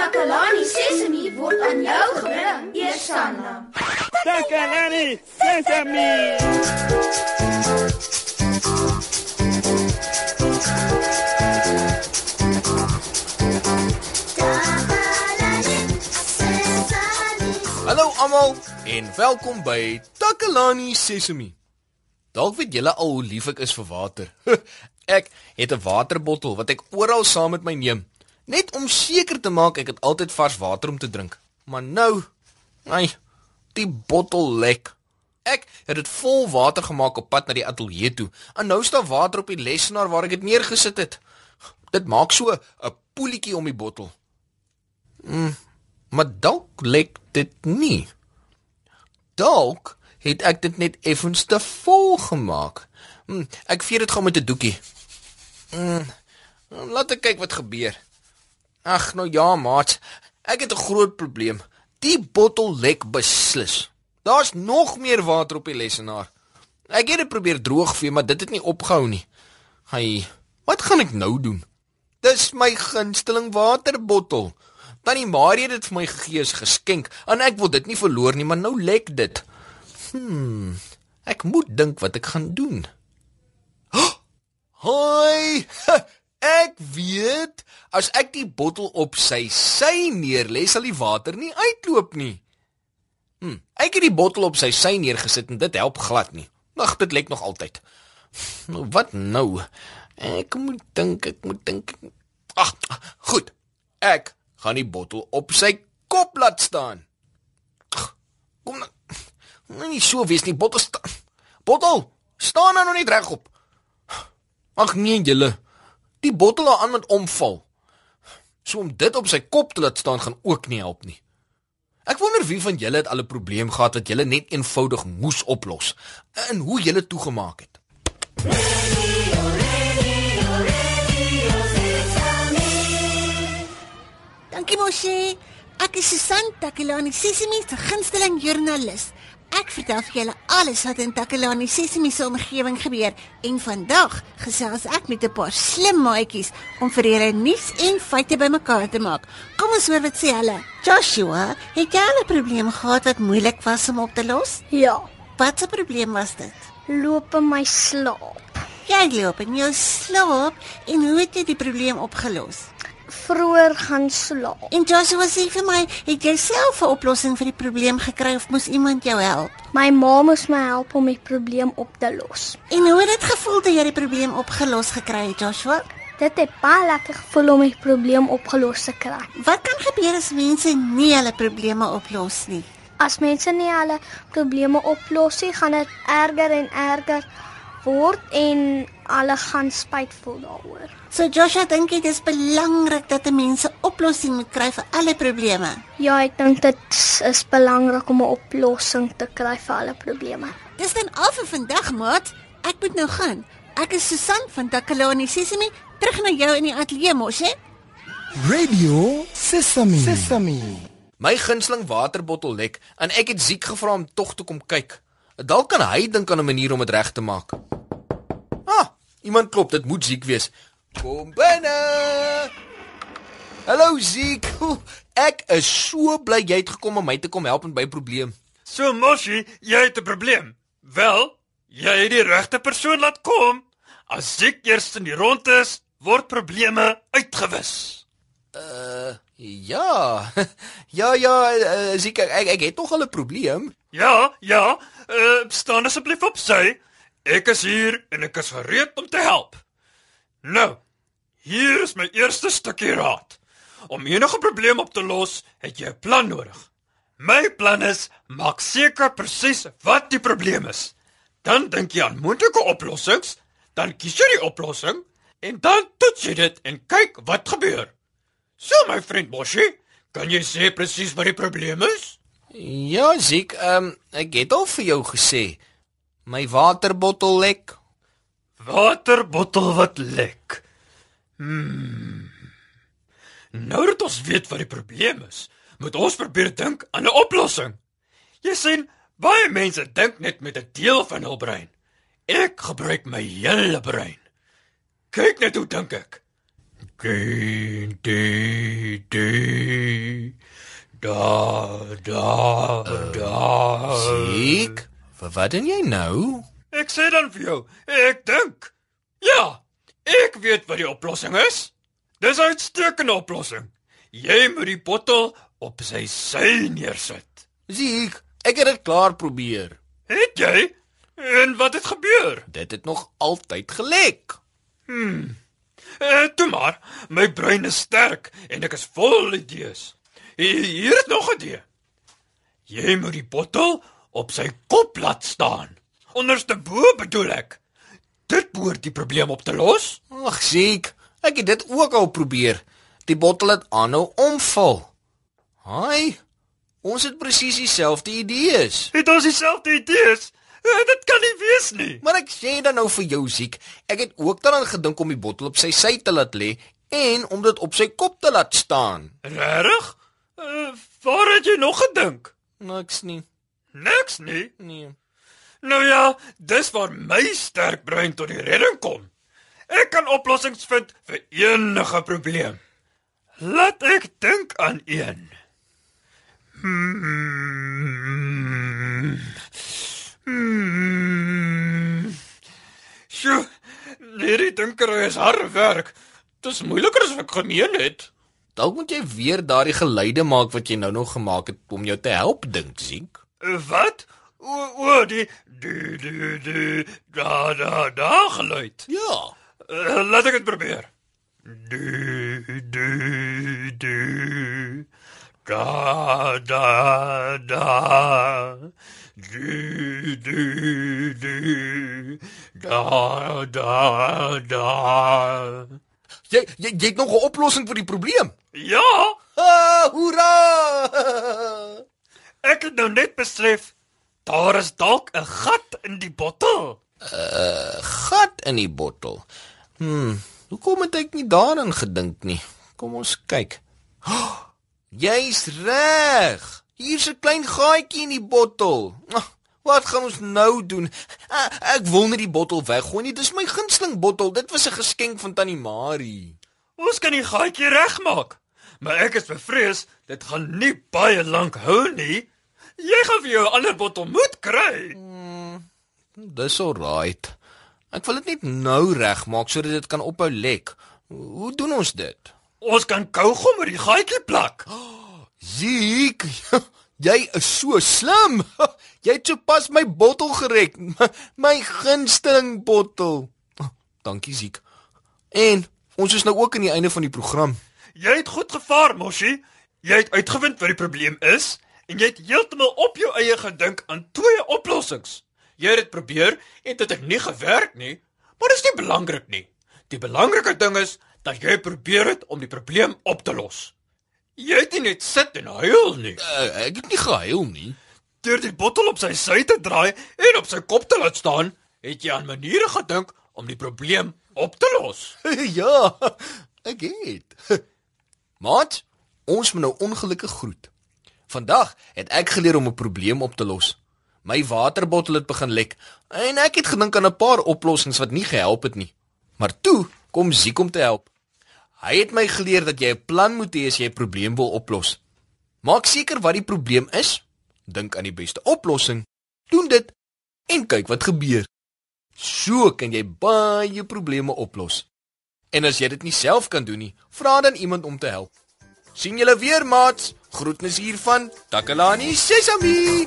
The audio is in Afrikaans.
Takalani Sesemi word aan jou gebring, Eersanna. Takalani Sesemi. Hallo almal en welkom by Takalani Sesemi. Dalk weet julle al hoe lief ek is vir water. ek het 'n waterbottel wat ek oral saam met my neem, net om seker te maak ek het altyd vars water om te drink. Maar nou, ai, die bottel lek. Ek het dit vol water gemaak op pad na die ateljee toe. En nou staan water op die lesenaar waar ek dit neergesit het. Dit maak so 'n poeltjie om die bottel. Mm, maar dalk lek dit nie. Dalk het ek dit net effens te vol gemaak. Mm, ek vee dit gou met 'n doekie. Mm, laat ek kyk wat gebeur. Ag nou ja, maat. Ek het 'n groot probleem. Die bottel lek beslis. Daar's nog meer water op die lesenaar. Ek het dit probeer droogvee, maar dit het nie opgehou nie. Hy, wat gaan ek nou doen? Dis my gunsteling waterbottel. Tannie Marie het dit vir my gegee as geskenk en ek wil dit nie verloor nie, maar nou lek dit. Hmm. Ek moet dink wat ek gaan doen. Hoi! Ek weet, as ek die bottel op sy sy neerlê, sal die water nie uitloop nie. Hm, ek het die bottel op sy sy neergesit en dit help glad nie. Ag, dit lek nog altyd. Nou wat nou? Ek moet dink, ek moet dink. Ag, goed. Ek gaan die bottel op sy kop laat staan. Kom nou. Moenie so wees nie, bottel staan. Bottel, staan nou net regop. Ag nee, julle. Die bottel aan met omval. So om dit op sy kop te laat staan gaan ook nie help nie. Ek wonder wie van julle het al 'n probleem gehad wat julle net eenvoudig moes oplos en hoe julle toegemaak het. Dankie mosie. Ek is Susan Takelani, Sesimi se gunsteling joernalis. Ek vertel vir julle alles wat in Takelani Sesimi se omgewing gebeur en vandag gesels ek met 'n paar slim maatjies om vir julle nuus en feite bymekaar te maak. Kom ons hoor wat sê hulle. Joshua, het jy al 'n probleem gehad wat moeilik was om op te los? Ja, Wat 'n probleem was dit? loop in my slaap. Jy loop in jou slaap en hoe het jy die probleem opgelos? Vroeër gaan slaap. En Joshua sê vir my, het jy self 'n oplossing vir die probleem gekry of moes iemand jou help? My ma moes my help om die probleem op te los. En hoe het dit gevoel toe jy die probleem opgelos gekry het, Joshua? Dit het baie lekker gevoel om die probleem opgelos te kry. Wat kan gebeur as mense nie hulle probleme oplos nie? As mense nie hulle probleme oplos nie, gaan dit erger en erger word en hulle gaan spyt voel daaroor. So Joshua dink dit is belangrik dat mense 'n oplossing moet kry vir alle probleme. Ja, ek dink dit is belangrik om 'n oplossing te kry vir alle probleme. Dis dan al vir vandag, maat. Ek moet nou gaan. Ek is Susan van Takalani Sesimi, terug na jou in die ateljee mos, hè? Radio Sesame. Sesame. My gunsteling waterbottel lek en ek het Ziek gevra om tog te kom kyk. Dalk kan hy dink aan 'n manier om dit reg te maak. Ah, iemand klop, dit moet Ziek wees. Kom binne. Hallo Ziek. Ek is so bly jy het gekom om my te kom help met my probleem. So Moshi, jy het 'n probleem. Wel, jy het die regte persoon laat kom. As ek eers in die rond is, word probleme uitgewis. Uh ja. Ja ja, uh, Ziek, ek ek het tog al 'n probleem. Ja, ja, uh, staan asseblief op sy. Ek is hier en ek is gereed om te help. Nou, hier is my eerste stukkie raad. Om enige probleem op te los, het jy 'n plan nodig. My plan is maak seker presies wat die probleem is. Dan dink jy aan moontlike oplossings, dan kies jy die oplossing en dan toets jy dit en kyk wat gebeur. So my vriend Moshi, kan jy sê presies wat die probleem is? Ja, Ziek, ehm um, ek het al vir jou gesê my waterbottel lek. Waterbottel wat lek. Hmm. Nou dat ons weet wat die probleem is, moet ons probeer dink aan 'n oplossing. Jy sien, baie mense dink net met 'n deel van hul brein. Ek gebruik my hele brein. Kyk net hoe dink ek. Da, da, da. Siek, wat doen jy nou? Ek sê dan vir jou, ek dink. Ja, ek weet wat die oplossing is. Dis 'n uitstekende oplossing. Jy moet die bottel op sy sy neersit. Siek, ek het dit klaar probeer. Het jy? En wat het gebeur? Dit het nog altyd gelek. Hm. Eh, toe maar, my brein is sterk en ek is vol idees. Hier, is nog 'n idee. Jy moet die bottel op sy kop laat staan. Onderste bo bedoel ek. Dit behoort die probleem op te los. Ag, Ziek, ek het dit ook al probeer. Die bottel het aanhou omval. Haai. Ons het presies dieselfde idees. Het ons dieselfde idees? Uh, dit kan nie wees nie. Maar ek sê dan nou vir jou Ziek, ek het ook daaraan gedink om die bottel op sy sy te laat lê en om dit op sy kop te laat staan. Regtig? Uh, waar het jy nog gedink? Niks nie. Niks nie. Nee. Nou ja, dis waar my sterk brein tot die redding kom. Ek kan oplossings vind vir enige probleem. Laat ek dink aan een. Hmm. Hmm. Sjoe, hierdie dinkery is harde werk. Dis moeiliker as ek gemeen het. Dalk moet jy weer daardie geluide maak wat jy nou nog gemaak het om jou te help dink, Ziek. Uh, Wat? O, o, die die die die da da da geluid. Ja. Uh, laat ek dit probeer. Du du du da da da du du du da da da Jy jy, jy het nog 'n oplossing vir die probleem. Ja, Ah, hoera! ek het nou net besef daar is dalk 'n gat in die bottel. Gat in die bottel. Hm, hoekom het ek nie daaraan gedink nie? Kom ons kyk. Oh, Jy's reg. Hier's 'n klein gaatjie in die bottel. Ah, Wat gaan ons nou doen? Ek wil nie die bottel weggooi nie. Dis my gunsteling bottel. Dit was 'n geskenk van Tannie Marie. Ons kan die gaatjie regmaak. Maar ek is bevrees dit gaan nie baie lank hou nie. Jy gaan vir jou 'n ander bottel moet kry. Dis alright. Ek wil dit net nou regmaak sodat dit kan ophou lek. Hoe doen ons dit? Ons kan kougom oor die gaatjie plak. Ziek, jy is so slim. Jy het sopas my bottel gerek. My, gunsteling bottel. Oh, Dankie Ziek. En ons is nou ook aan die einde van die program. Jy het goed gevaar, Moshi. Jy het uitgevind wat die probleem is en jy het heeltemal op jou eie gedink aan twee oplossings. Jy het dit probeer en dit het nie gewerk nie. Maar dis nie belangrik nie. Die belangrike ding is dat jy probeer het om die probleem op te los. Jy het nie net sit en huil nie. Uh, ek het nie gehuil nie. Deur die bottel op sy sy te draai en op sy kop te laat staan, het jy aan maniere gedink om die probleem op te los. ja, ek het. Maat, ons moet nou ongelukkig groet. Vandag het ek geleer om 'n probleem op te los. My waterbottel het begin lek en ek het gedink aan 'n paar oplossings wat nie gehelp het nie. Maar toe kom Ziek om te help. Hy het my geleer dat jy 'n plan moet hê as jy 'n probleem wil oplos. Maak seker wat die probleem is, dink aan die beste oplossing, doen dit en kyk wat gebeur. So kan jy baie probleme oplos. En as jy dit nie self kan doen nie, vra dan iemand om te help. sien julle weer maats. Groetnis hier van Takalani Sesami.